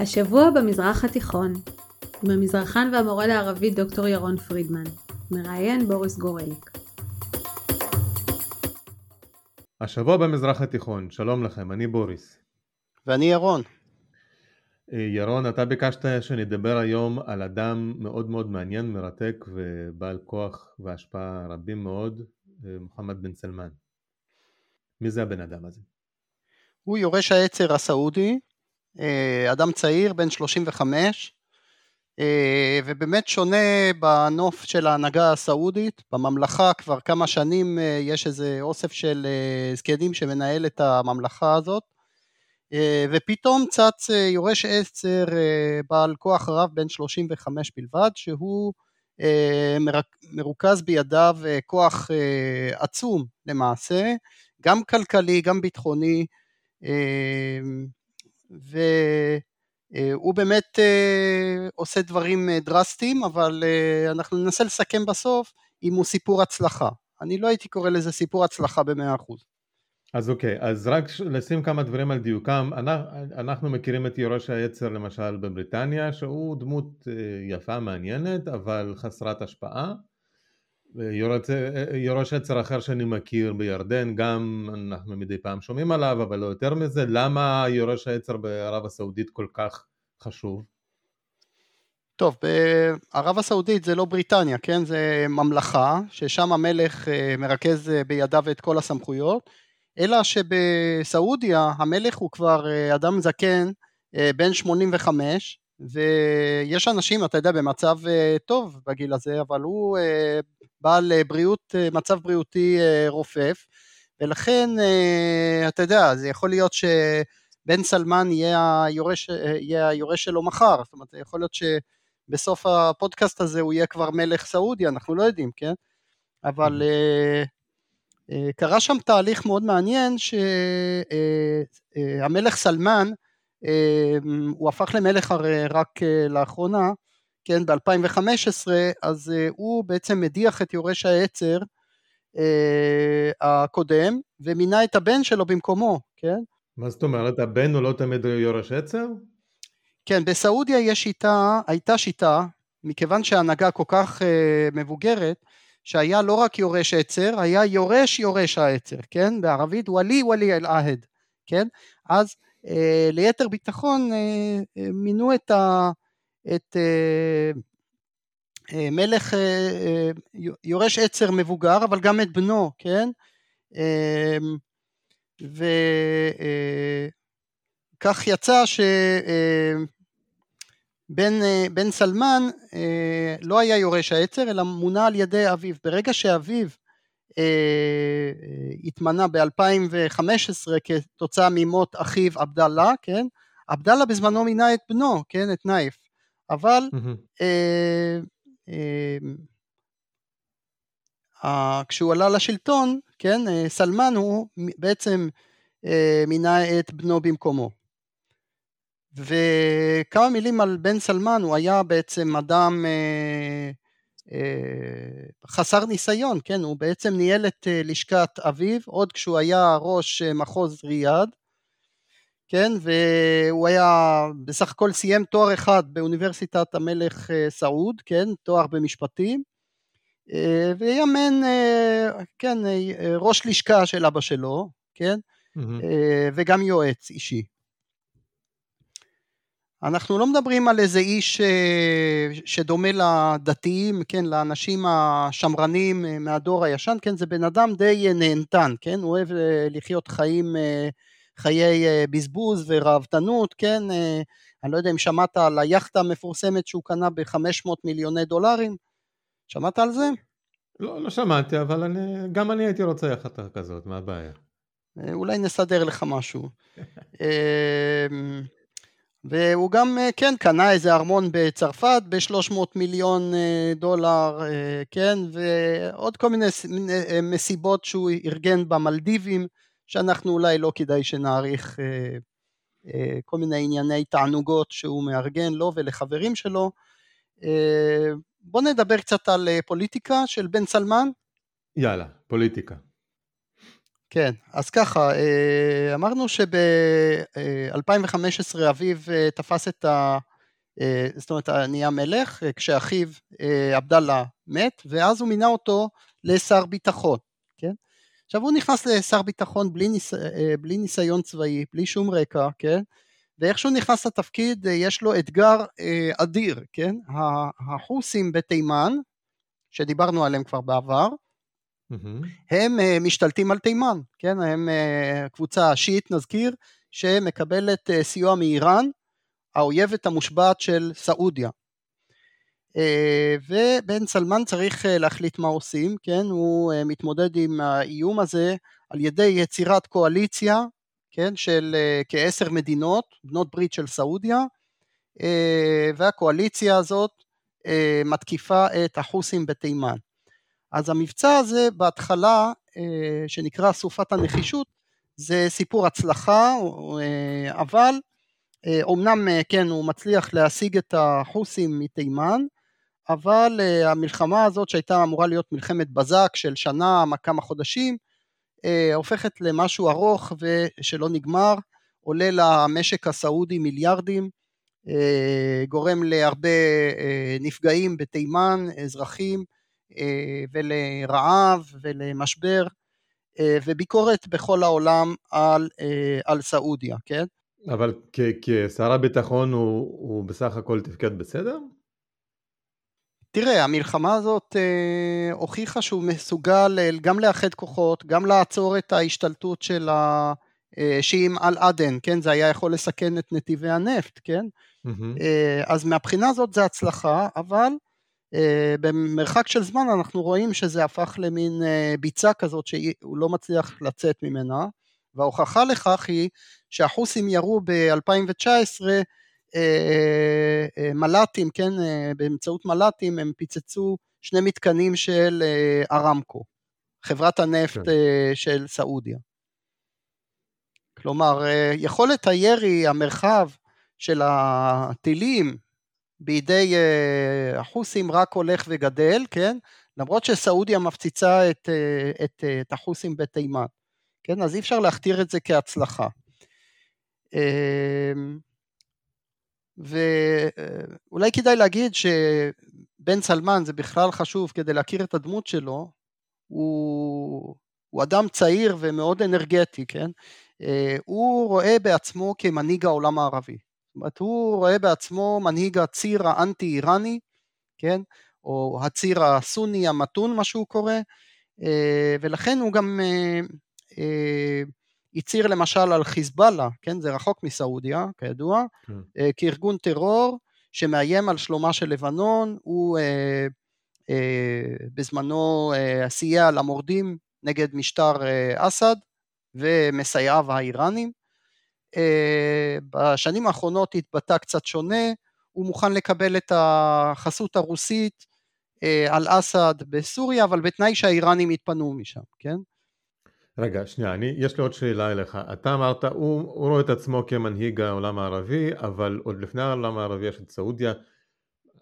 השבוע במזרח התיכון, עם המזרחן והמורה לערבית דוקטור ירון פרידמן, מראיין בוריס גורליק. השבוע במזרח התיכון, שלום לכם, אני בוריס. ואני ירון. אה, ירון, אתה ביקשת שנדבר היום על אדם מאוד מאוד מעניין, מרתק ובעל כוח והשפעה רבים מאוד, אה, מוחמד בן סלמן. מי זה הבן אדם הזה? הוא יורש העצר הסעודי, אדם צעיר, בן 35, אה, ובאמת שונה בנוף של ההנהגה הסעודית, בממלכה כבר כמה שנים אה, יש איזה אוסף של זקנים שמנהל את הממלכה הזאת, ופתאום צץ יורש עצר בעל כוח רב בן 35 בלבד, שהוא מרוכז בידיו כוח עצום למעשה, גם כלכלי, גם ביטחוני, והוא באמת אה, עושה דברים אה, דרסטיים, אבל אה, אנחנו ננסה לסכם בסוף אם הוא סיפור הצלחה. אני לא הייתי קורא לזה סיפור הצלחה במאה אחוז. אז אוקיי, אז רק לשים כמה דברים על דיוקם, אנחנו מכירים את יורש היצר למשל בבריטניה, שהוא דמות יפה, מעניינת, אבל חסרת השפעה. יורש עצר אחר שאני מכיר בירדן, גם אנחנו מדי פעם שומעים עליו, אבל לא יותר מזה, למה יורש העצר בערב הסעודית כל כך חשוב? טוב, בערב הסעודית זה לא בריטניה, כן? זה ממלכה, ששם המלך אה, מרכז אה, בידיו את כל הסמכויות, אלא שבסעודיה המלך הוא כבר אה, אדם זקן, בן 85, ויש אנשים, אתה יודע, במצב טוב בגיל הזה, אבל הוא בעל אה, בריאות, אה, מצב בריאותי אה, רופף, ולכן, אתה יודע, זה יכול להיות שבן סלמן יהיה היורש, יהיה היורש שלו מחר, זאת אומרת, יכול להיות שבסוף הפודקאסט הזה הוא יהיה כבר מלך סעודי, אנחנו לא יודעים, כן? אבל mm-hmm. קרה שם תהליך מאוד מעניין שהמלך סלמן, הוא הפך למלך הרי רק לאחרונה, כן, ב-2015, אז uh, הוא בעצם מדיח את יורש העצר uh, הקודם, ומינה את הבן שלו במקומו, כן? מה זאת אומרת, הבן הוא לא תמיד יורש עצר? כן, בסעודיה יש שיטה, הייתה שיטה, מכיוון שההנהגה כל כך uh, מבוגרת, שהיה לא רק יורש עצר, היה יורש יורש העצר, כן? בערבית וואלי וואלי אל-עהד, כן? אז uh, ליתר ביטחון uh, מינו את ה... את אה, אה, מלך אה, יורש עצר מבוגר, אבל גם את בנו, כן? וכך יצא שבן סלמן לא היה יורש העצר, אלא מונה על ידי אביו. ברגע שאביו התמנה ב-2015 כתוצאה ממות אחיו עבדאללה, כן? עבדאללה בזמנו מינה את בנו, כן? את נייף. אבל אה, אה, כשהוא עלה לשלטון, כן, אה, סלמן הוא בעצם אה, מינה את בנו במקומו. וכמה מילים על בן סלמן, הוא היה בעצם אדם אה, אה, חסר ניסיון, כן, הוא בעצם ניהל את אה, לשכת אביו, עוד כשהוא היה ראש אה, מחוז ריאד, כן, והוא היה, בסך הכל סיים תואר אחד באוניברסיטת המלך אה, סעוד, כן, תואר במשפטים, אה, והיה מעין, אה, כן, ראש לשכה של אבא שלו, כן, mm-hmm. וגם יועץ אישי. אנחנו לא מדברים על איזה איש שדומה לדתיים, כן, לאנשים השמרנים מהדור הישן, כן, זה בן אדם די נהנתן, כן, הוא אוהב לחיות חיים חיי אה, בזבוז וראוותנות, כן? אה, אני לא יודע אם שמעת על היאכטה המפורסמת שהוא קנה ב-500 מיליוני דולרים, שמעת על זה? לא, לא שמעתי, אבל אני, גם אני הייתי רוצה יאכטה כזאת, מה הבעיה? אה, אולי נסדר לך משהו. והוא גם, כן, קנה איזה ארמון בצרפת ב-300 מיליון דולר, כן, ועוד כל מיני מסיבות שהוא ארגן במלדיבים. שאנחנו אולי לא כדאי שנעריך אה, אה, כל מיני ענייני תענוגות שהוא מארגן לו ולחברים שלו. אה, בוא נדבר קצת על פוליטיקה של בן סלמן. יאללה, פוליטיקה. כן, אז ככה, אמרנו שב-2015 אביו תפס את ה... זאת אומרת, נהיה מלך, כשאחיו עבדאללה מת, ואז הוא מינה אותו לשר ביטחון? עכשיו הוא נכנס לשר ביטחון בלי, ניס... בלי ניסיון צבאי, בלי שום רקע, כן? ואיך שהוא נכנס לתפקיד יש לו אתגר אדיר, כן? החוסים בתימן, שדיברנו עליהם כבר בעבר, mm-hmm. הם uh, משתלטים על תימן, כן, הם קבוצה שיעית נזכיר, שמקבלת סיוע מאיראן, האויבת המושבעת של סעודיה. Uh, ובן סלמן צריך uh, להחליט מה עושים, כן, הוא uh, מתמודד עם האיום הזה על ידי יצירת קואליציה, כן, של כעשר מדינות, בנות ברית של סעודיה, והקואליציה הזאת מתקיפה את החוסים בתימן. אז המבצע הזה בהתחלה, אה, שנקרא סופת הנחישות, זה סיפור הצלחה, אה, אבל אומנם אה, כן הוא מצליח להשיג את החוסים מתימן, אבל המלחמה הזאת שהייתה אמורה להיות מלחמת בזק של שנה, כמה חודשים, הופכת למשהו ארוך ושלא נגמר, עולה למשק הסעודי מיליארדים, גורם להרבה נפגעים בתימן, אזרחים, אה, ולרעב ולמשבר אה, וביקורת בכל העולם על, אה, על סעודיה, כן? אבל כשר הביטחון הוא, הוא בסך הכל תפקד בסדר? תראה, המלחמה הזאת אה, הוכיחה שהוא מסוגל גם לאחד כוחות, גם לעצור את ההשתלטות של השיעים על עדן, כן? זה היה יכול לסכן את נתיבי הנפט, כן? Mm-hmm. אה, אז מהבחינה הזאת זה הצלחה, אבל אה, במרחק של זמן אנחנו רואים שזה הפך למין אה, ביצה כזאת שהוא לא מצליח לצאת ממנה, וההוכחה לכך היא שהחוסים ירו ב-2019 אה, מל"טים, כן, באמצעות מל"טים הם פיצצו שני מתקנים של ארמקו, חברת הנפט כן. של סעודיה. כלומר, יכולת הירי, המרחב של הטילים בידי אה, החוסים רק הולך וגדל, כן? למרות שסעודיה מפציצה את, אה, את, אה, את החוסים בתימן, כן? אז אי אפשר להכתיר את זה כהצלחה. ואולי כדאי להגיד שבן סלמן זה בכלל חשוב כדי להכיר את הדמות שלו, הוא, הוא אדם צעיר ומאוד אנרגטי, כן? הוא רואה בעצמו כמנהיג העולם הערבי. אומרת, הוא רואה בעצמו מנהיג הציר האנטי-איראני, כן? או הציר הסוני המתון, מה שהוא קורא, אה, ולכן הוא גם אה, אה, הצהיר למשל על חיזבאללה, כן? זה רחוק מסעודיה, כידוע, כן. כארגון טרור שמאיים על שלומה של לבנון, הוא בזמנו סייע למורדים נגד משטר אסד ומסייעיו האיראנים. אה, בשנים האחרונות התבטא קצת שונה, הוא מוכן לקבל את החסות הרוסית אה, על אסד בסוריה, אבל בתנאי שהאיראנים יתפנו משם, כן? רגע, שנייה, אני, יש לי עוד שאלה אליך. אתה אמרת, הוא, הוא רואה את עצמו כמנהיג העולם הערבי, אבל עוד לפני העולם הערבי יש את סעודיה.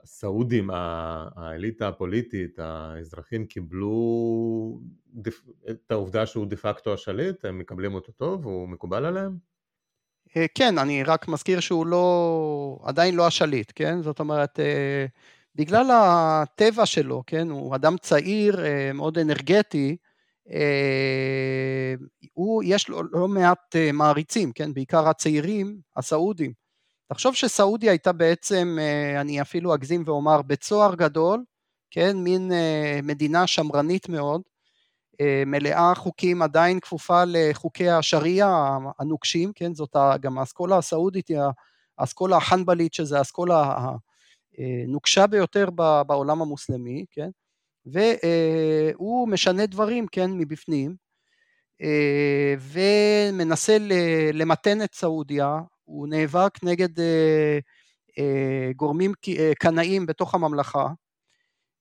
הסעודים, האליטה הפוליטית, האזרחים קיבלו את העובדה שהוא דה פקטו השליט, הם מקבלים אותו טוב, הוא מקובל עליהם? אה, כן, אני רק מזכיר שהוא לא, עדיין לא השליט, כן? זאת אומרת, אה, בגלל הטבע שלו, כן? הוא אדם צעיר, אה, מאוד אנרגטי, הוא, יש לו לא מעט מעריצים, כן? בעיקר הצעירים, הסעודים. תחשוב שסעודיה הייתה בעצם, אני אפילו אגזים ואומר, בצוהר גדול, כן? מין מדינה שמרנית מאוד, אה, מלאה חוקים, עדיין כפופה לחוקי השריעה הנוקשים, כן, זאת גם האסכולה הסעודית, היא האסכולה החנבלית, שזה האסכולה הנוקשה ביותר בעולם המוסלמי, כן, והוא משנה דברים, כן, מבפנים, אה, ומנסה למתן את סעודיה, הוא נאבק נגד אה, גורמים קנאים בתוך הממלכה,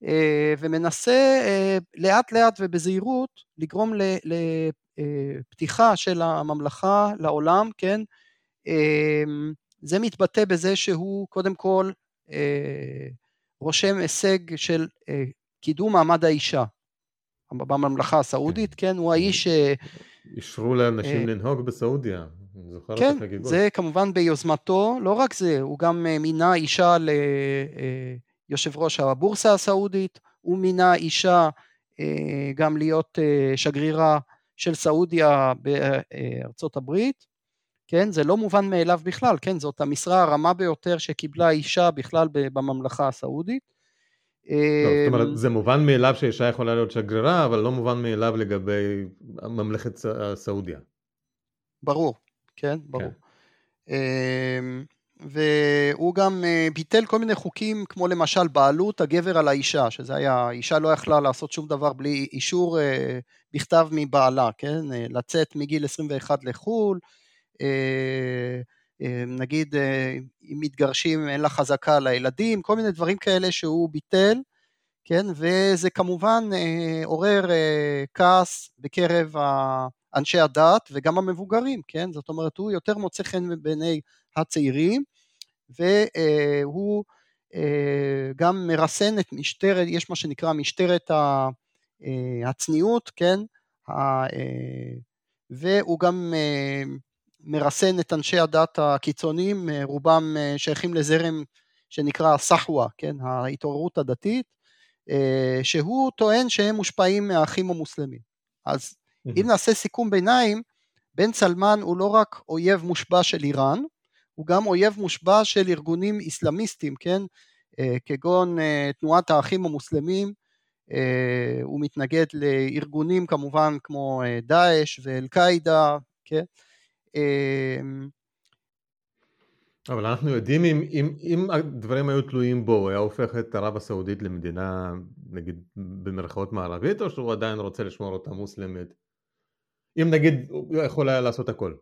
אה, ומנסה אה, לאט לאט ובזהירות לגרום לפתיחה אה, של הממלכה לעולם, כן? זה מתבטא בזה שהוא קודם כל רושם הישג של קידום מעמד האישה בממלכה הסעודית, כן? הוא האיש אישרו לאנשים לנהוג בסעודיה. כן, זה כמובן ביוזמתו, לא רק זה, הוא גם מינה אישה ליושב ראש הבורסה הסעודית, הוא מינה אישה גם להיות שגרירה של סעודיה בארצות הברית, כן, זה לא מובן מאליו בכלל, כן, זאת המשרה הרמה ביותר שקיבלה אישה בכלל בממלכה הסעודית. לא, זאת אומרת, אמ, זה מובן מאליו שאישה יכולה להיות שגרירה, אבל לא מובן מאליו לגבי ממלכת סעודיה. ברור, כן, ברור. כן. אמ, והוא גם אה, ביטל כל מיני חוקים כמו למשל בעלות הגבר על האישה, שזה היה, האישה לא יכלה לעשות שום דבר בלי אישור אה, בכתב מבעלה, כן, אה, לצאת מגיל 21 לחו"ל, נגיד אם מתגרשים אין לה חזקה לילדים, כל מיני דברים כאלה שהוא ביטל, כן, וזה כמובן עורר כעס בקרב אנשי הדת וגם המבוגרים, כן, זאת אומרת הוא יותר מוצא חן בעיני הצעירים, והוא אה, גם מרסן את משטרת, יש מה שנקרא משטרת אה, הצניעות, כן, אה, והוא גם מרסן את אנשי הדת הקיצוניים, רובם שייכים לזרם שנקרא סחווה, כן, ההתעוררות הדתית, שהוא טוען שהם מושפעים מהאחים המוסלמים. אז אם נעשה סיכום ביניים, בן סלמן הוא לא רק אויב מושבע של איראן, הוא גם אויב מושבע של ארגונים איסלאמיסטיים, כן? אה, כגון אה, תנועת האחים המוסלמים, אה, הוא מתנגד לארגונים כמובן כמו דאעש ואל-קאעידה, כן? אבל אנחנו יודעים אם, אם, אם הדברים היו תלויים בו, הוא היה הופך את ערב הסעודית למדינה נגיד במרכאות מערבית או שהוא עדיין רוצה לשמור אותה מוסלמית? אם נגיד הוא יכול היה לעשות הכל.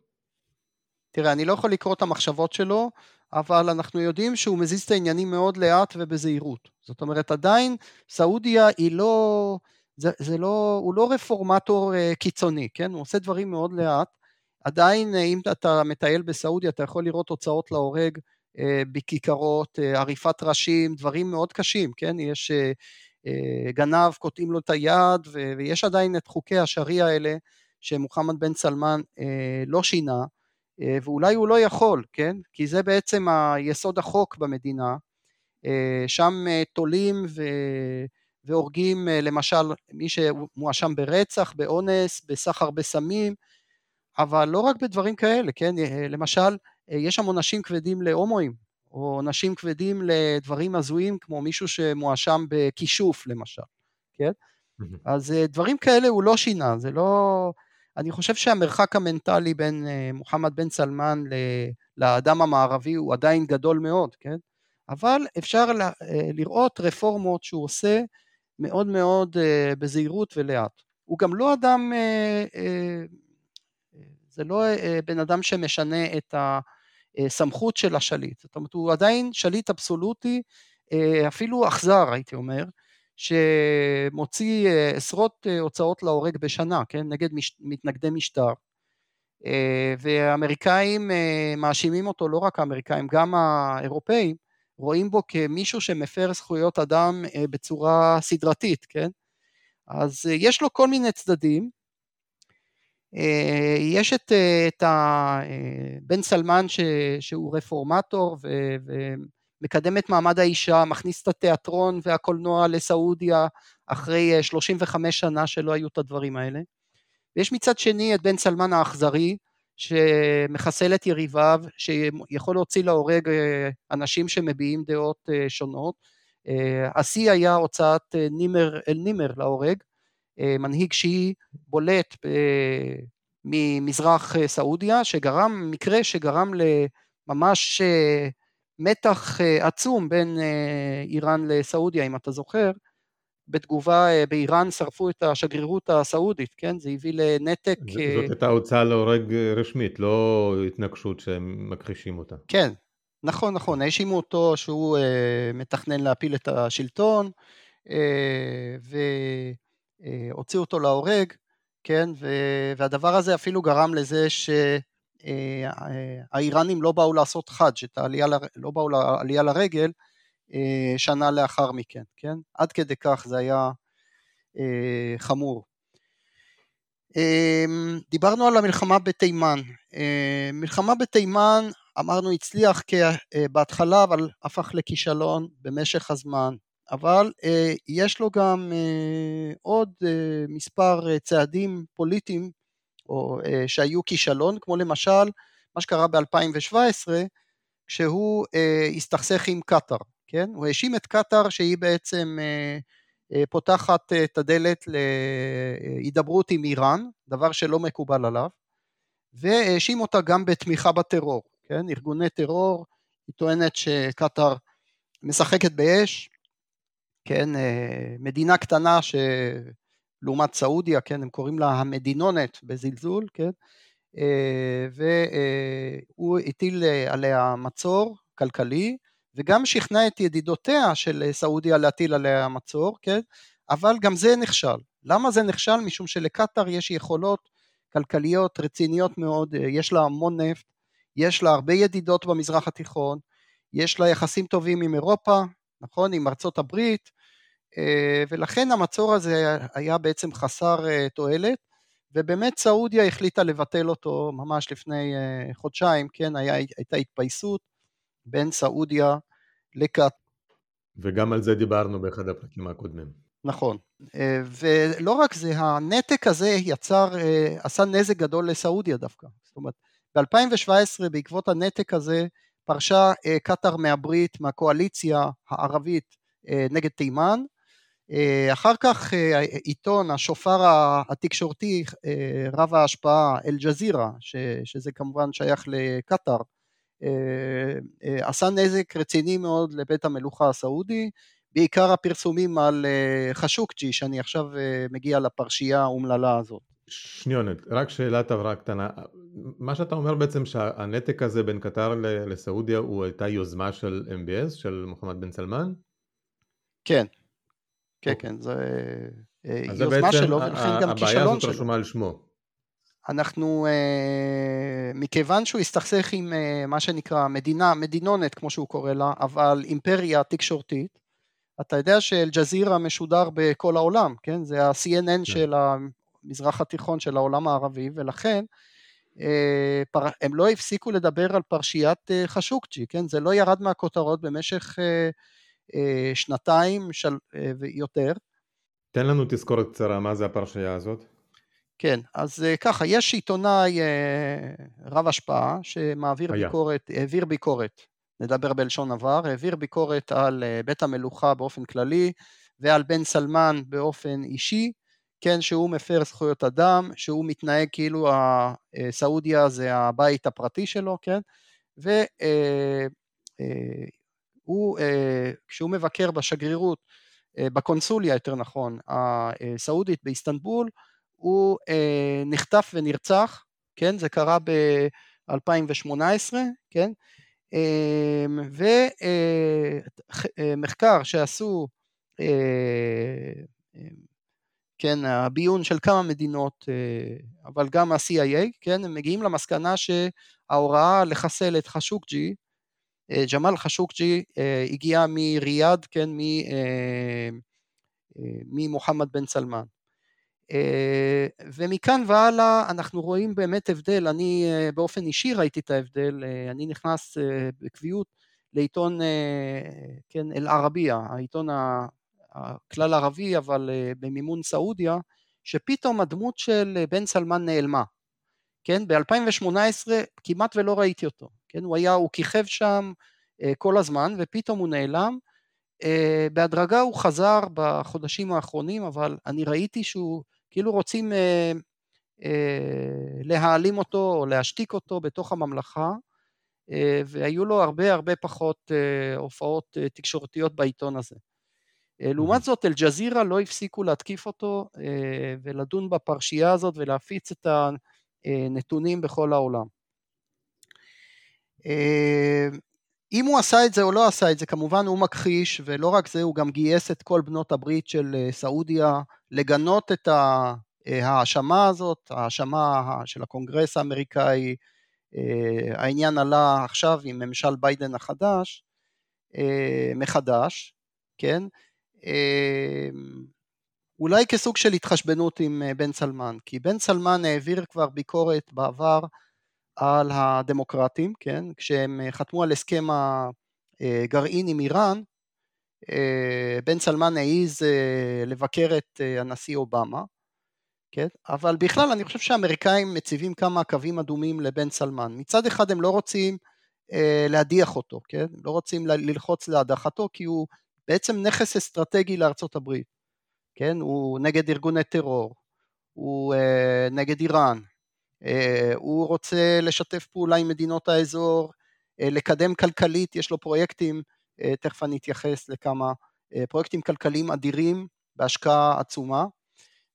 תראה, אני לא יכול לקרוא את המחשבות שלו, אבל אנחנו יודעים שהוא מזיז את העניינים מאוד לאט ובזהירות. זאת אומרת, עדיין סעודיה היא לא, זה, זה לא, הוא לא רפורמטור uh, קיצוני, כן? הוא עושה דברים מאוד לאט. עדיין, uh, אם אתה מטייל בסעודיה, אתה יכול לראות הוצאות להורג uh, בכיכרות, uh, עריפת ראשים, דברים מאוד קשים, כן? יש גנב, קוטעים לו את היד, ויש עדיין את חוקי השריעה האלה, שמוחמד בן סלמן לא שינה. אה, ואולי הוא לא יכול, כן? כי זה בעצם היסוד החוק במדינה, אה, שם אה, תולים ו... והורגים למשל מי שמואשם ברצח, באונס, בסחר בסמים, אבל לא רק בדברים כאלה, כן? למשל, יש שם עונשים כבדים להומואים, או עונשים כבדים לדברים הזויים, כמו מישהו שמואשם בכישוף למשל, כן? אז דברים כאלה הוא לא שינה, זה לא... אני חושב שהמרחק המנטלי בין אה, מוחמד בן סלמן לאדם המערבי הוא עדיין גדול מאוד, כן? אבל אפשר אה, לראות רפורמות שהוא עושה מאוד מאוד אה, בזהירות ולאט. הוא גם לא אדם, זה לא בן אדם שמשנה את הסמכות של השליט, זאת אומרת הוא עדיין שליט אבסולוטי, אפילו אכזר הייתי אומר, שמוציא אה, עשרות אה, הוצאות להורג בשנה, כן, נגד מש, מתנגדי משטר. אה, והאמריקאים מאשימים אותו, לא רק האמריקאים, גם האירופאים, רואים בו כמישהו שמפר זכויות אדם בצורה סדרתית, כן? אז יש לו כל מיני צדדים. יש את, את בן סלמן ש, שהוא רפורמטור ו, מקדם את מעמד האישה, מכניס את התיאטרון והקולנוע לסעודיה אחרי 35 אה, שנה שלא היו את הדברים האלה. ויש מצד שני את בן סלמן האכזרי, שמחסל את יריביו, שיכול להוציא להורג אה, אנשים שמביעים דעות אה, שונות. השיא היה הוצאת נימר אל נימר להורג, מנהיג שיעי בולט ממזרח סעודיה, שגרם, מקרה שגרם לממש מתח אה, עצום בין אה, איראן לסעודיה, אם אתה זוכר, בתגובה אה, באיראן שרפו את השגרירות הסעודית, כן? זה הביא לנתק... זאת הייתה הוצאה להורג רשמית, לא התנגשות שהם מכחישים אותה. כן, נכון, נכון, האשימו אותו שהוא מתכנן להפיל את השלטון, והוציאו אותו להורג, כן? והדבר הזה אפילו גרם לזה ש... אה, לא באו לעשות חאג', את העלייה, לא באו לעלייה לרגל אה, שנה לאחר מכן, כן? עד כדי כך זה היה אה, חמור. דיברנו על המלחמה בתימן. מלחמה בתימן, אמרנו, הצליח בהתחלה, אבל הפך לכישלון במשך הזמן. אבל אה, יש לו גם אה, עוד אה, מספר צעדים פוליטיים או שהיו כישלון, כמו למשל מה שקרה ב-2017, כשהוא הסתכסך עם קטאר, כן? הוא האשים את קטאר שהיא בעצם פותחת את הדלת להידברות עם איראן, דבר שלא מקובל עליו, והאשים אותה גם בתמיכה בטרור, כן? ארגוני טרור, היא טוענת שקטאר משחקת באש, כן, אה, מדינה קטנה שלעומת סעודיה, כן, הם קוראים לה המדינונת בזלזול, כן, אה, והוא הטיל עליה מצור כלכלי, וגם שכנע את ידידותיה של סעודיה להטיל עליה מצור, כן, אבל גם זה נכשל. למה זה נכשל? משום שלקטאר יש יכולות כלכליות רציניות מאוד, יש לה המון נפט, יש לה הרבה ידידות במזרח התיכון, יש לה יחסים טובים עם אירופה, נכון? עם ארצות הברית, אה, ולכן המצור הזה היה בעצם חסר אה, תועלת, ובאמת סעודיה החליטה לבטל אותו ממש לפני אה, חודשיים, כן? היה, הייתה התפייסות בין סעודיה לקט. וגם על זה דיברנו באחד הפרקים הקודמים. נכון, ולא רק זה, הנתק הזה יצר, עשה נזק גדול לסעודיה דווקא. זאת אומרת, ב-2017 בעקבות הנתק הזה פרשה קטאר מהברית, מהקואליציה הערבית נגד תימן, אחר כך עיתון, השופר התקשורתי רב ההשפעה, אל-ג'זירה, שזה כמובן שייך לקטאר, עשה נזק רציני מאוד לבית המלוכה הסעודי, בעיקר הפרסומים על חשוקג'י, שאני עכשיו מגיע לפרשייה האומללה הזאת. שניונת, רק שאלת הברה קטנה. מה שאתה אומר בעצם שהנתק הזה בין קטר לסעודיה הוא הייתה יוזמה של MBS, של מוחמד בן סלמן? כן, כן, אוקיי. כן, זה אה, יוזמה שלו, ולכן גם כישלון שלו. הבעיה הזאת רשומה על שמו. אנחנו, אה, מכיוון שהוא הסתכסך עם אה, מה שנקרא מדינה, מדינונת כמו שהוא קורא לה, אבל אימפריה תקשורתית, אתה יודע שאל-ג'זירה משודר בכל העולם, כן? זה ה-CNN כן. של המזרח התיכון של העולם הערבי, ולכן אה, הם לא הפסיקו לדבר על פרשיית אה, חשוקג'י, כן? זה לא ירד מהכותרות במשך אה, שנתיים ויותר. תן לנו תזכורת קצרה, מה זה הפרשייה הזאת? כן, אז ככה, יש עיתונאי רב השפעה שמעביר היה. ביקורת, העביר ביקורת, נדבר בלשון עבר, העביר ביקורת על בית המלוכה באופן כללי ועל בן סלמן באופן אישי, כן, שהוא מפר זכויות אדם, שהוא מתנהג כאילו סעודיה זה הבית הפרטי שלו, כן, והוא, אה, אה, אה, כשהוא מבקר בשגרירות, בקונסוליה יותר נכון, הסעודית באיסטנבול, הוא נחטף ונרצח, כן, זה קרה ב-2018, כן, ומחקר שעשו כן, הביון של כמה מדינות, אה, אבל גם ה-CIA, כן, הם מגיעים למסקנה שההוראה לחסל את חשוקג'י, אה, ג'מאל חשוקג'י אה, הגיע מריאד, כן, ממוחמד בן סלמן. ומכאן והלאה אנחנו רואים באמת הבדל, אני באופן אישי ראיתי את ההבדל, אני נכנס בקביעות לעיתון, כן, אל-ערבייה, העיתון הכלל ערבי אבל אה, במימון סעודיה, שפתאום הדמות של אה, בן סלמן נעלמה. כן, ב-2018 כמעט ולא ראיתי אותו, כן, הוא היה, הוא כיכב שם אה, כל הזמן ופתאום הוא נעלם, בהדרגה הוא חזר בחודשים האחרונים, אבל אני ראיתי שהוא, כאילו רוצים להעלים אותו או להשתיק אותו בתוך הממלכה, והיו לו הרבה הרבה פחות הופעות תקשורתיות בעיתון הזה. אה, לעומת זאת אל-ג'זירה לא הפסיקו להתקיף אותו אה, ולדון בפרשייה הזאת ולהפיץ את הנתונים בכל העולם. אה, אם הוא עשה את זה או לא עשה את זה, כמובן הוא מכחיש, ולא רק זה, הוא גם גייס את כל בנות הברית של סעודיה לגנות את ההאשמה הזאת, ההאשמה של הקונגרס האמריקאי, העניין עלה עכשיו עם ממשל ביידן החדש, מחדש, כן? אמ, אולי כסוג של התחשבנות עם בן סלמאן, כי בן סלמאן העביר כבר ביקורת בעבר על הדמוקרטים, כן, כשהם חתמו על הסכם הגרעין עם איראן, בן סלמן העז לבקר את הנשיא אובמה, כן? אבל בכלל אני חושב שהאמריקאים מציבים כמה קווים אדומים לבן סלמן. מצד אחד הם לא רוצים אה, להדיח אותו, כן? לא רוצים ללחוץ להדחתו כי הוא בעצם נכס אסטרטגי לארצות הברית, כן? הוא נגד ארגוני טרור, הוא אה, נגד איראן, אה, הוא רוצה לשתף פעולה עם מדינות האזור, אה, לקדם כלכלית, יש לו פרויקטים, אה, תכף אני אתייחס לכמה אה, פרויקטים כלכליים אדירים בהשקעה עצומה.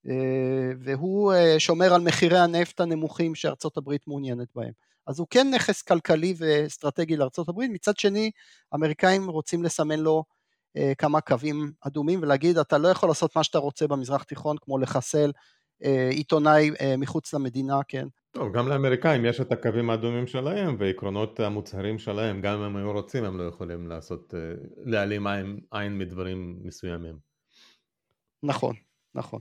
אה, והוא אה, שומר על מחירי הנפט הנמוכים שארצות הברית מעוניינת בהם. אז הוא כן נכס כלכלי ואסטרטגי לארצות הברית, מצד שני האמריקאים רוצים לסמן לו כמה קווים אדומים ולהגיד אתה לא יכול לעשות מה שאתה רוצה במזרח תיכון כמו לחסל עיתונאי מחוץ למדינה, כן. טוב, גם לאמריקאים יש את הקווים האדומים שלהם ועקרונות המוצהרים שלהם, גם אם הם היו רוצים הם לא יכולים לעשות, להעלים עין, עין מדברים מסוימים. נכון, נכון.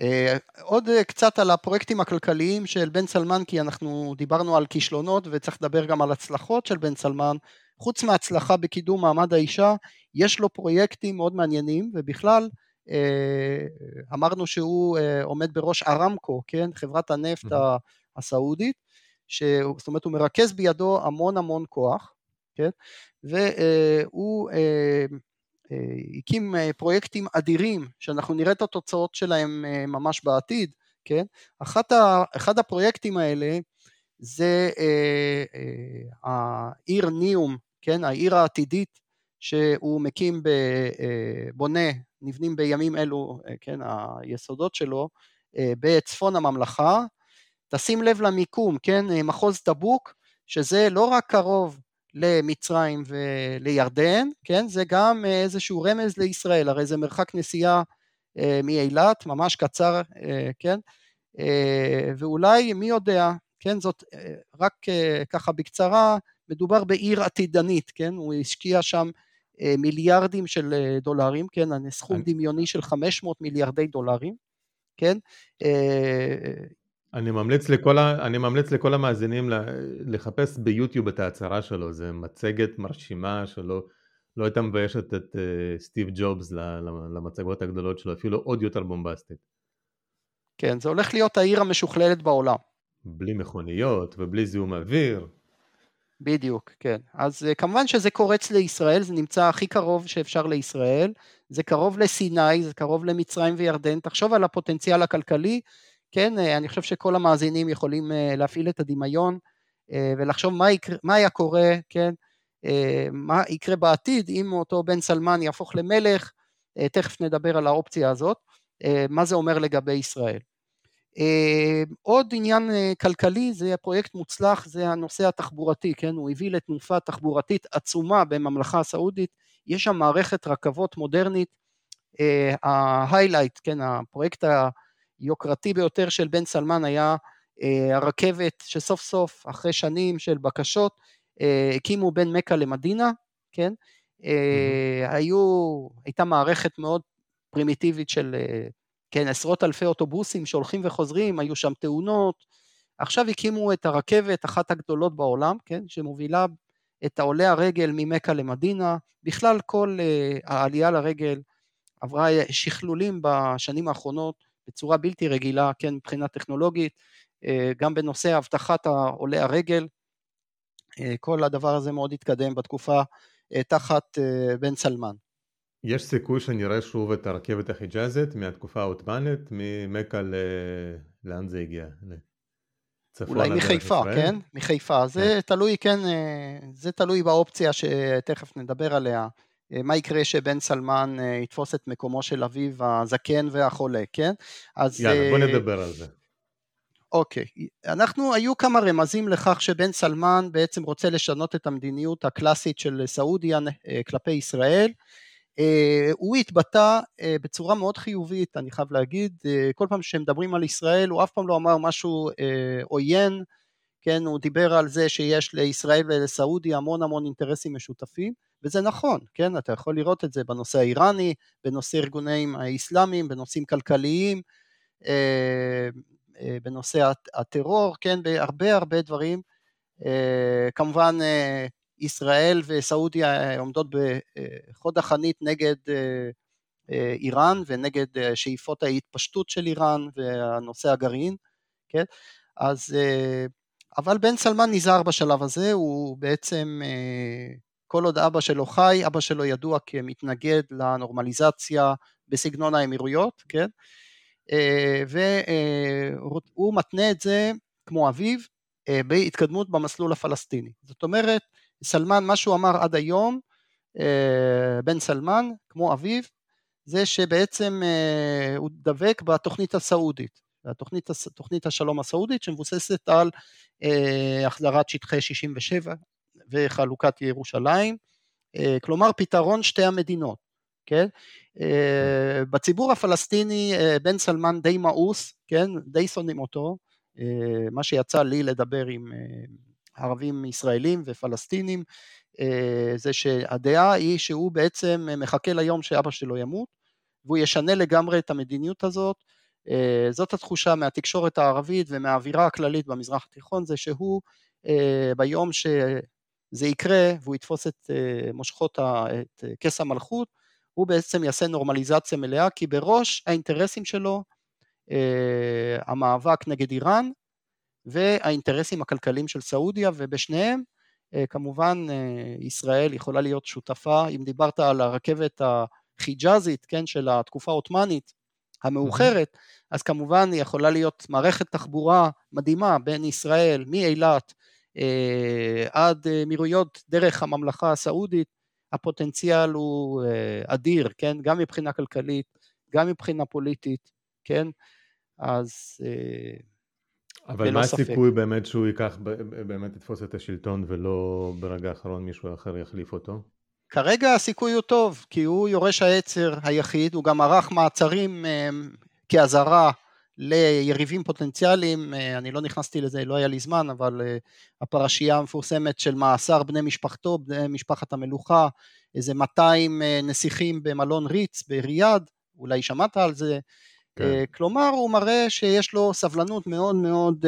אה, עוד אה, קצת על הפרויקטים הכלכליים של בן סלמן, כי אנחנו דיברנו על כישלונות וצריך לדבר גם על הצלחות של בן סלמן. חוץ מהצלחה בקידום מעמד האישה, יש לו פרויקטים מאוד מעניינים, ובכלל אה, אמרנו שהוא עומד בראש ארמקו, כן, חברת הנפט. הסעודית, זאת אומרת הוא מרכז בידו המון המון כוח, כן, והוא אה, הקים אה, פרויקטים אדירים שאנחנו נראה את התוצאות שלהם אה, ממש בעתיד, כן? אחת ה, אחד הפרויקטים האלה זה העיר ניום, כן? העיר העתידית שהוא מקים, בונה, נבנים בימים אלו, כן? היסודות שלו, בצפון הממלכה. תשים לב למיקום, כן? מחוז טבוק, שזה לא רק קרוב למצרים ולירדן, כן? זה גם אה, איזשהו רמז לישראל, הרי זה מרחק נסיעה אה, מאילת, ממש קצר, אה, כן? ואולי, מי יודע, כן? זאת רק ככה בקצרה, מדובר בעיר עתידנית, כן? הוא השקיע שם מיליארדים של דולרים, כן? סכום דמיוני של 500 מיליארדי דולרים, כן? אני ממליץ לכל, ה... אני ממליץ לכל המאזינים לחפש ביוטיוב את ההצהרה שלו, זו מצגת מרשימה שלא לא הייתה מביישת את סטיב ג'ובס למצגות הגדולות שלו, אפילו עוד יותר בומבסטית. כן, זה הולך להיות העיר המשוכללת בעולם. בלי מכוניות ובלי זיהום אוויר. בדיוק, כן. אז uh, כמובן שזה קורץ לישראל, זה נמצא הכי קרוב שאפשר לישראל, זה קרוב לסיני, זה קרוב למצרים וירדן, תחשוב על הפוטנציאל הכלכלי. כן, אה, אני חושב שכל המאזינים יכולים אה, להפעיל את הדמיון אה, ולחשוב מה, יקרה, מה היה קורה, כן, מה יקרה בעתיד אם אותו בן סלמן יהפוך למלך, תכף נדבר על האופציה הזאת, מה זה אומר לגבי ישראל. עוד עניין כלכלי זה פרויקט מוצלח, זה הנושא התחבורתי, כן, הוא הביא לתנופה תחבורתית עצומה בממלכה הסעודית, יש שם מערכת רכבות מודרנית, ההיילייט, כן, הפרויקט היוקרתי ביותר של בן סלמן היה אה, הרכבת שסוף סוף אחרי שנים של בקשות אה, הקימו בין מכה למדינה, כן? היו, הייתה מערכת מאוד פרימיטיבית של כן, עשרות אלפי אוטובוסים שהולכים וחוזרים, היו שם תאונות, עכשיו הקימו את הרכבת, אחת הגדולות בעולם, כן, שמובילה את העולי הרגל ממכה למדינה, בכלל כל העלייה לרגל עברה שכלולים בשנים האחרונות, בצורה בלתי רגילה, כן, מבחינה טכנולוגית, אה, גם בנושא אבטחת עולי הרגל, אה, כל הדבר הזה מאוד התקדם בתקופה אה, תחת בן סלמן. יש סיכוי שנראה שוב את הרכבת החיג'אזית מהתקופה העות'מאנית, ממכה ל... לאן זה הגיע? אולי מחיפה, כן? מחיפה. זה כן. תלוי, כן, זה תלוי באופציה שתכף נדבר עליה. אה, מה יקרה שבן סלמן אה, יתפוס את מקומו של אביו הזקן והחולה, כן? אז... יאללה, בוא אה, נדבר על זה. אוקיי, אנחנו, היו כמה רמזים לכך שבן סלמן בעצם רוצה לשנות את המדיניות הקלאסית של סעודיה כלפי ישראל. הוא התבטא בצורה מאוד חיובית, אני חייב להגיד, כל פעם שמדברים על ישראל הוא אף פעם לא אמר משהו עוין, כן, הוא דיבר על זה שיש לישראל ולסעודיה המון המון אינטרסים משותפים, וזה נכון, כן, אתה יכול לראות את זה בנושא האיראני, בנושא ארגונים האסלאמיים, בנושאים כלכליים, אה, אה, בנושא הטרור, כן, בהרבה הרבה דברים. אה, כמובן ישראל וסעודיה עומדות בחוד החנית נגד איראן ונגד שאיפות ההתפשטות של איראן והנושא הגרעין, כן? אז, אבל בן סלמן נזהר בשלב הזה, הוא בעצם, כל עוד אבא שלו חי, אבא שלו ידוע כמתנגד לנורמליזציה בסגנון האמירויות, כן? והוא מתנה את זה, כמו אביו, בהתקדמות במסלול הפלסטיני. זאת אומרת, סלמן, מה שהוא אמר עד היום, בן סלמן, כמו אביו, זה שבעצם הוא דבק בתוכנית הסעודית, התוכנית, תוכנית השלום הסעודית שמבוססת על החזרת שטחי 67 וחלוקת ירושלים, כלומר פתרון שתי המדינות, כן? אה, בציבור הפלסטיני אה, בן סלמן די מאוס, כן? די שונאים אותו, אה, מה שיצא לי לדבר עם ערבים ישראלים ופלסטינים, זה שהדעה היא שהוא בעצם מחכה ליום שאבא שלו ימות, והוא ישנה לגמרי את המדיניות הזאת. זאת התחושה מהתקשורת הערבית ומהאווירה הכללית במזרח התיכון, זה שהוא ביום שזה יקרה והוא יתפוס את מושכות, את כס המלכות, הוא בעצם יעשה נורמליזציה מלאה, כי בראש האינטרסים שלו אה, המאבק נגד איראן והאינטרסים הכלכליים של סעודיה, ובשניהם אה, כמובן אה, ישראל יכולה להיות שותפה, אם דיברת על הרכבת החיג'אזית, כן, של התקופה העות'מאנית המאוחרת, mm-hmm. אז כמובן היא יכולה להיות מערכת תחבורה מדהימה בין ישראל, מאילת אה, עד אמירויות דרך הממלכה הסעודית, הפוטנציאל הוא אדיר, כן? גם מבחינה כלכלית, גם מבחינה פוליטית, כן? אז... אבל מה הסיכוי באמת שהוא ייקח, באמת יתפוס את השלטון ולא ברגע האחרון מישהו אחר יחליף אותו? כרגע הסיכוי הוא טוב, כי הוא יורש העצר היחיד, הוא גם ערך מעצרים אה, כאזהרה ליריבים פוטנציאליים, אה, אני לא נכנסתי לזה, לא היה לי זמן, אבל אה, הפרשייה המפורסמת של מאסר בני משפחתו, בני משפחת המלוכה, איזה 200 אה, נסיכים במלון ריץ בריאד, אולי שמעת על זה, כן. כלומר הוא מראה שיש לו סבלנות מאוד מאוד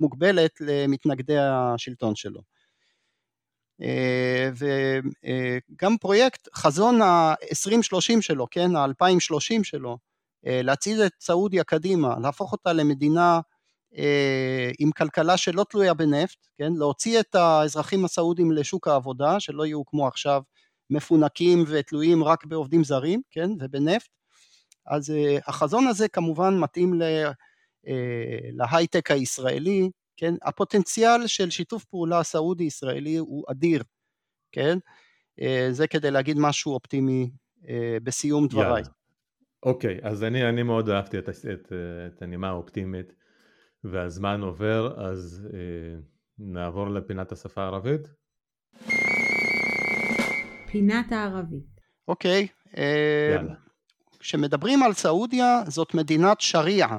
מוגבלת למתנגדי השלטון שלו. וגם פרויקט חזון ה-2030 שלו, כן, ה-2030 שלו, אה, להצעיד את סעודיה קדימה, להפוך אותה למדינה אה, עם כלכלה שלא תלויה בנפט, כן? להוציא את האזרחים הסעודים לשוק העבודה, שלא יהיו כמו עכשיו מפונקים ותלויים רק בעובדים זרים, כן? ובנפט. אז אה, החזון הזה כמובן מתאים להייטק הישראלי, כן? הפוטנציאל של שיתוף פעולה סעודי-ישראלי הוא אדיר, כן? זה כדי להגיד משהו אופטימי בסיום דבריי. אוקיי, אז אני, אני מאוד אהבתי את, את, את הנימה האופטימית והזמן עובר, אז אה, נעבור לפינת השפה הערבית. פינת הערבית. אוקיי, אה, כשמדברים על סעודיה זאת מדינת שריעה.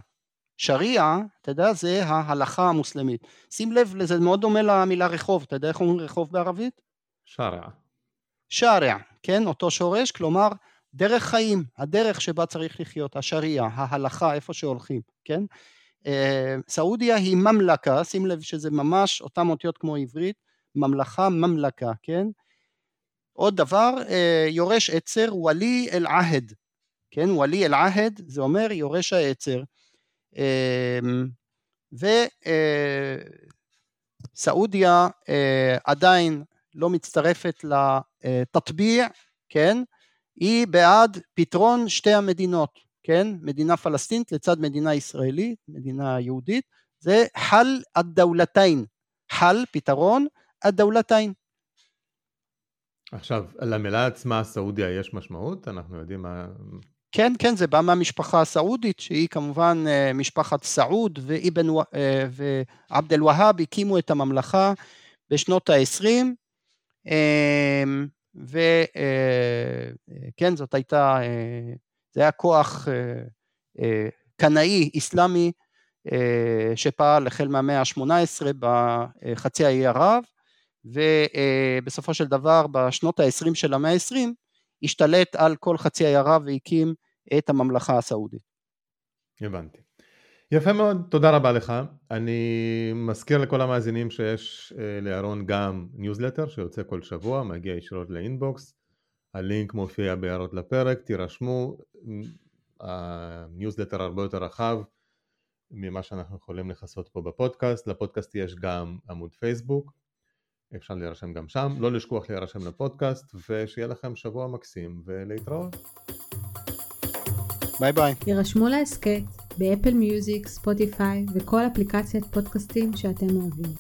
שריעה, אתה יודע, זה ההלכה המוסלמית. שים לב, זה מאוד דומה למילה רחוב, אתה יודע איך אומרים רחוב בערבית? שריעה. שריעה, כן, אותו שורש, כלומר דרך חיים, הדרך שבה צריך לחיות, השריעה, ההלכה, איפה שהולכים, כן? אה, סעודיה היא ממלכה, שים לב שזה ממש אותם אותיות כמו עברית, ממלכה, ממלכה, כן? עוד דבר, אה, יורש עצר, ולי אל עהד, כן? ולי אל עהד, זה אומר יורש העצר. אה, וסעודיה עדיין לא מצטרפת לתטביע, כן? היא בעד פתרון שתי המדינות, כן? מדינה פלסטינית לצד מדינה ישראלית, מדינה יהודית, זה חל הדאולתיים, חל, פתרון, הדאולתיים. עכשיו, למילה עצמה סעודיה יש משמעות? אנחנו יודעים מה... כן, כן, זה בא מהמשפחה הסעודית, שהיא כמובן אה, משפחת סעוד ואיבן אה, ועבד אל-והאב הקימו את הממלכה בשנות ה-20. וכן זאת הייתה, זה היה כוח קנאי אסלאמי שפעל החל מהמאה ה-18 בחצי האי ערב, ובסופו של דבר בשנות ה-20 של המאה ה-20 השתלט על כל חצי ערב והקים את הממלכה הסעודית. הבנתי. יפה מאוד, תודה רבה לך. אני מזכיר לכל המאזינים שיש אה, לאהרון גם ניוזלטר שיוצא כל שבוע, מגיע ישירות לאינבוקס. הלינק מופיע בהערות לפרק, תירשמו. הניוזלטר הרבה יותר רחב ממה שאנחנו יכולים לכסות פה בפודקאסט. לפודקאסט יש גם עמוד פייסבוק, אפשר להירשם גם שם. לא לשכוח להירשם לפודקאסט, ושיהיה לכם שבוע מקסים ולהתראות. ביי ביי. הירשמו להסכת באפל מיוזיק, ספוטיפיי וכל אפליקציית פודקאסטים שאתם אוהבים.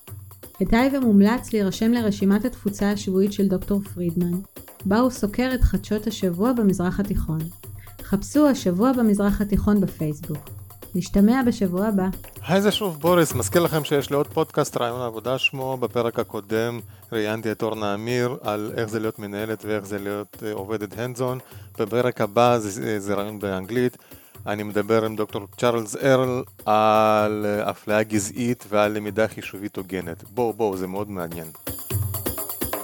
כדאי ומומלץ להירשם לרשימת התפוצה השבועית של דוקטור פרידמן, בה הוא סוקר את חדשות השבוע במזרח התיכון. חפשו השבוע במזרח התיכון בפייסבוק. נשתמע בשבוע הבא. היי זה שוב בוריס, מזכיר לכם שיש לי עוד פודקאסט רעיון עבודה שמו, בפרק הקודם ראיינתי את אורנה אמיר על איך זה להיות מנהלת ואיך זה להיות uh, עובדת הנדזון, בפרק הבא זה, זה רעיון באנגלית, אני מדבר עם דוקטור צ'ארלס ארל על אפליה גזעית ועל למידה חישובית הוגנת. בואו בואו, זה מאוד מעניין.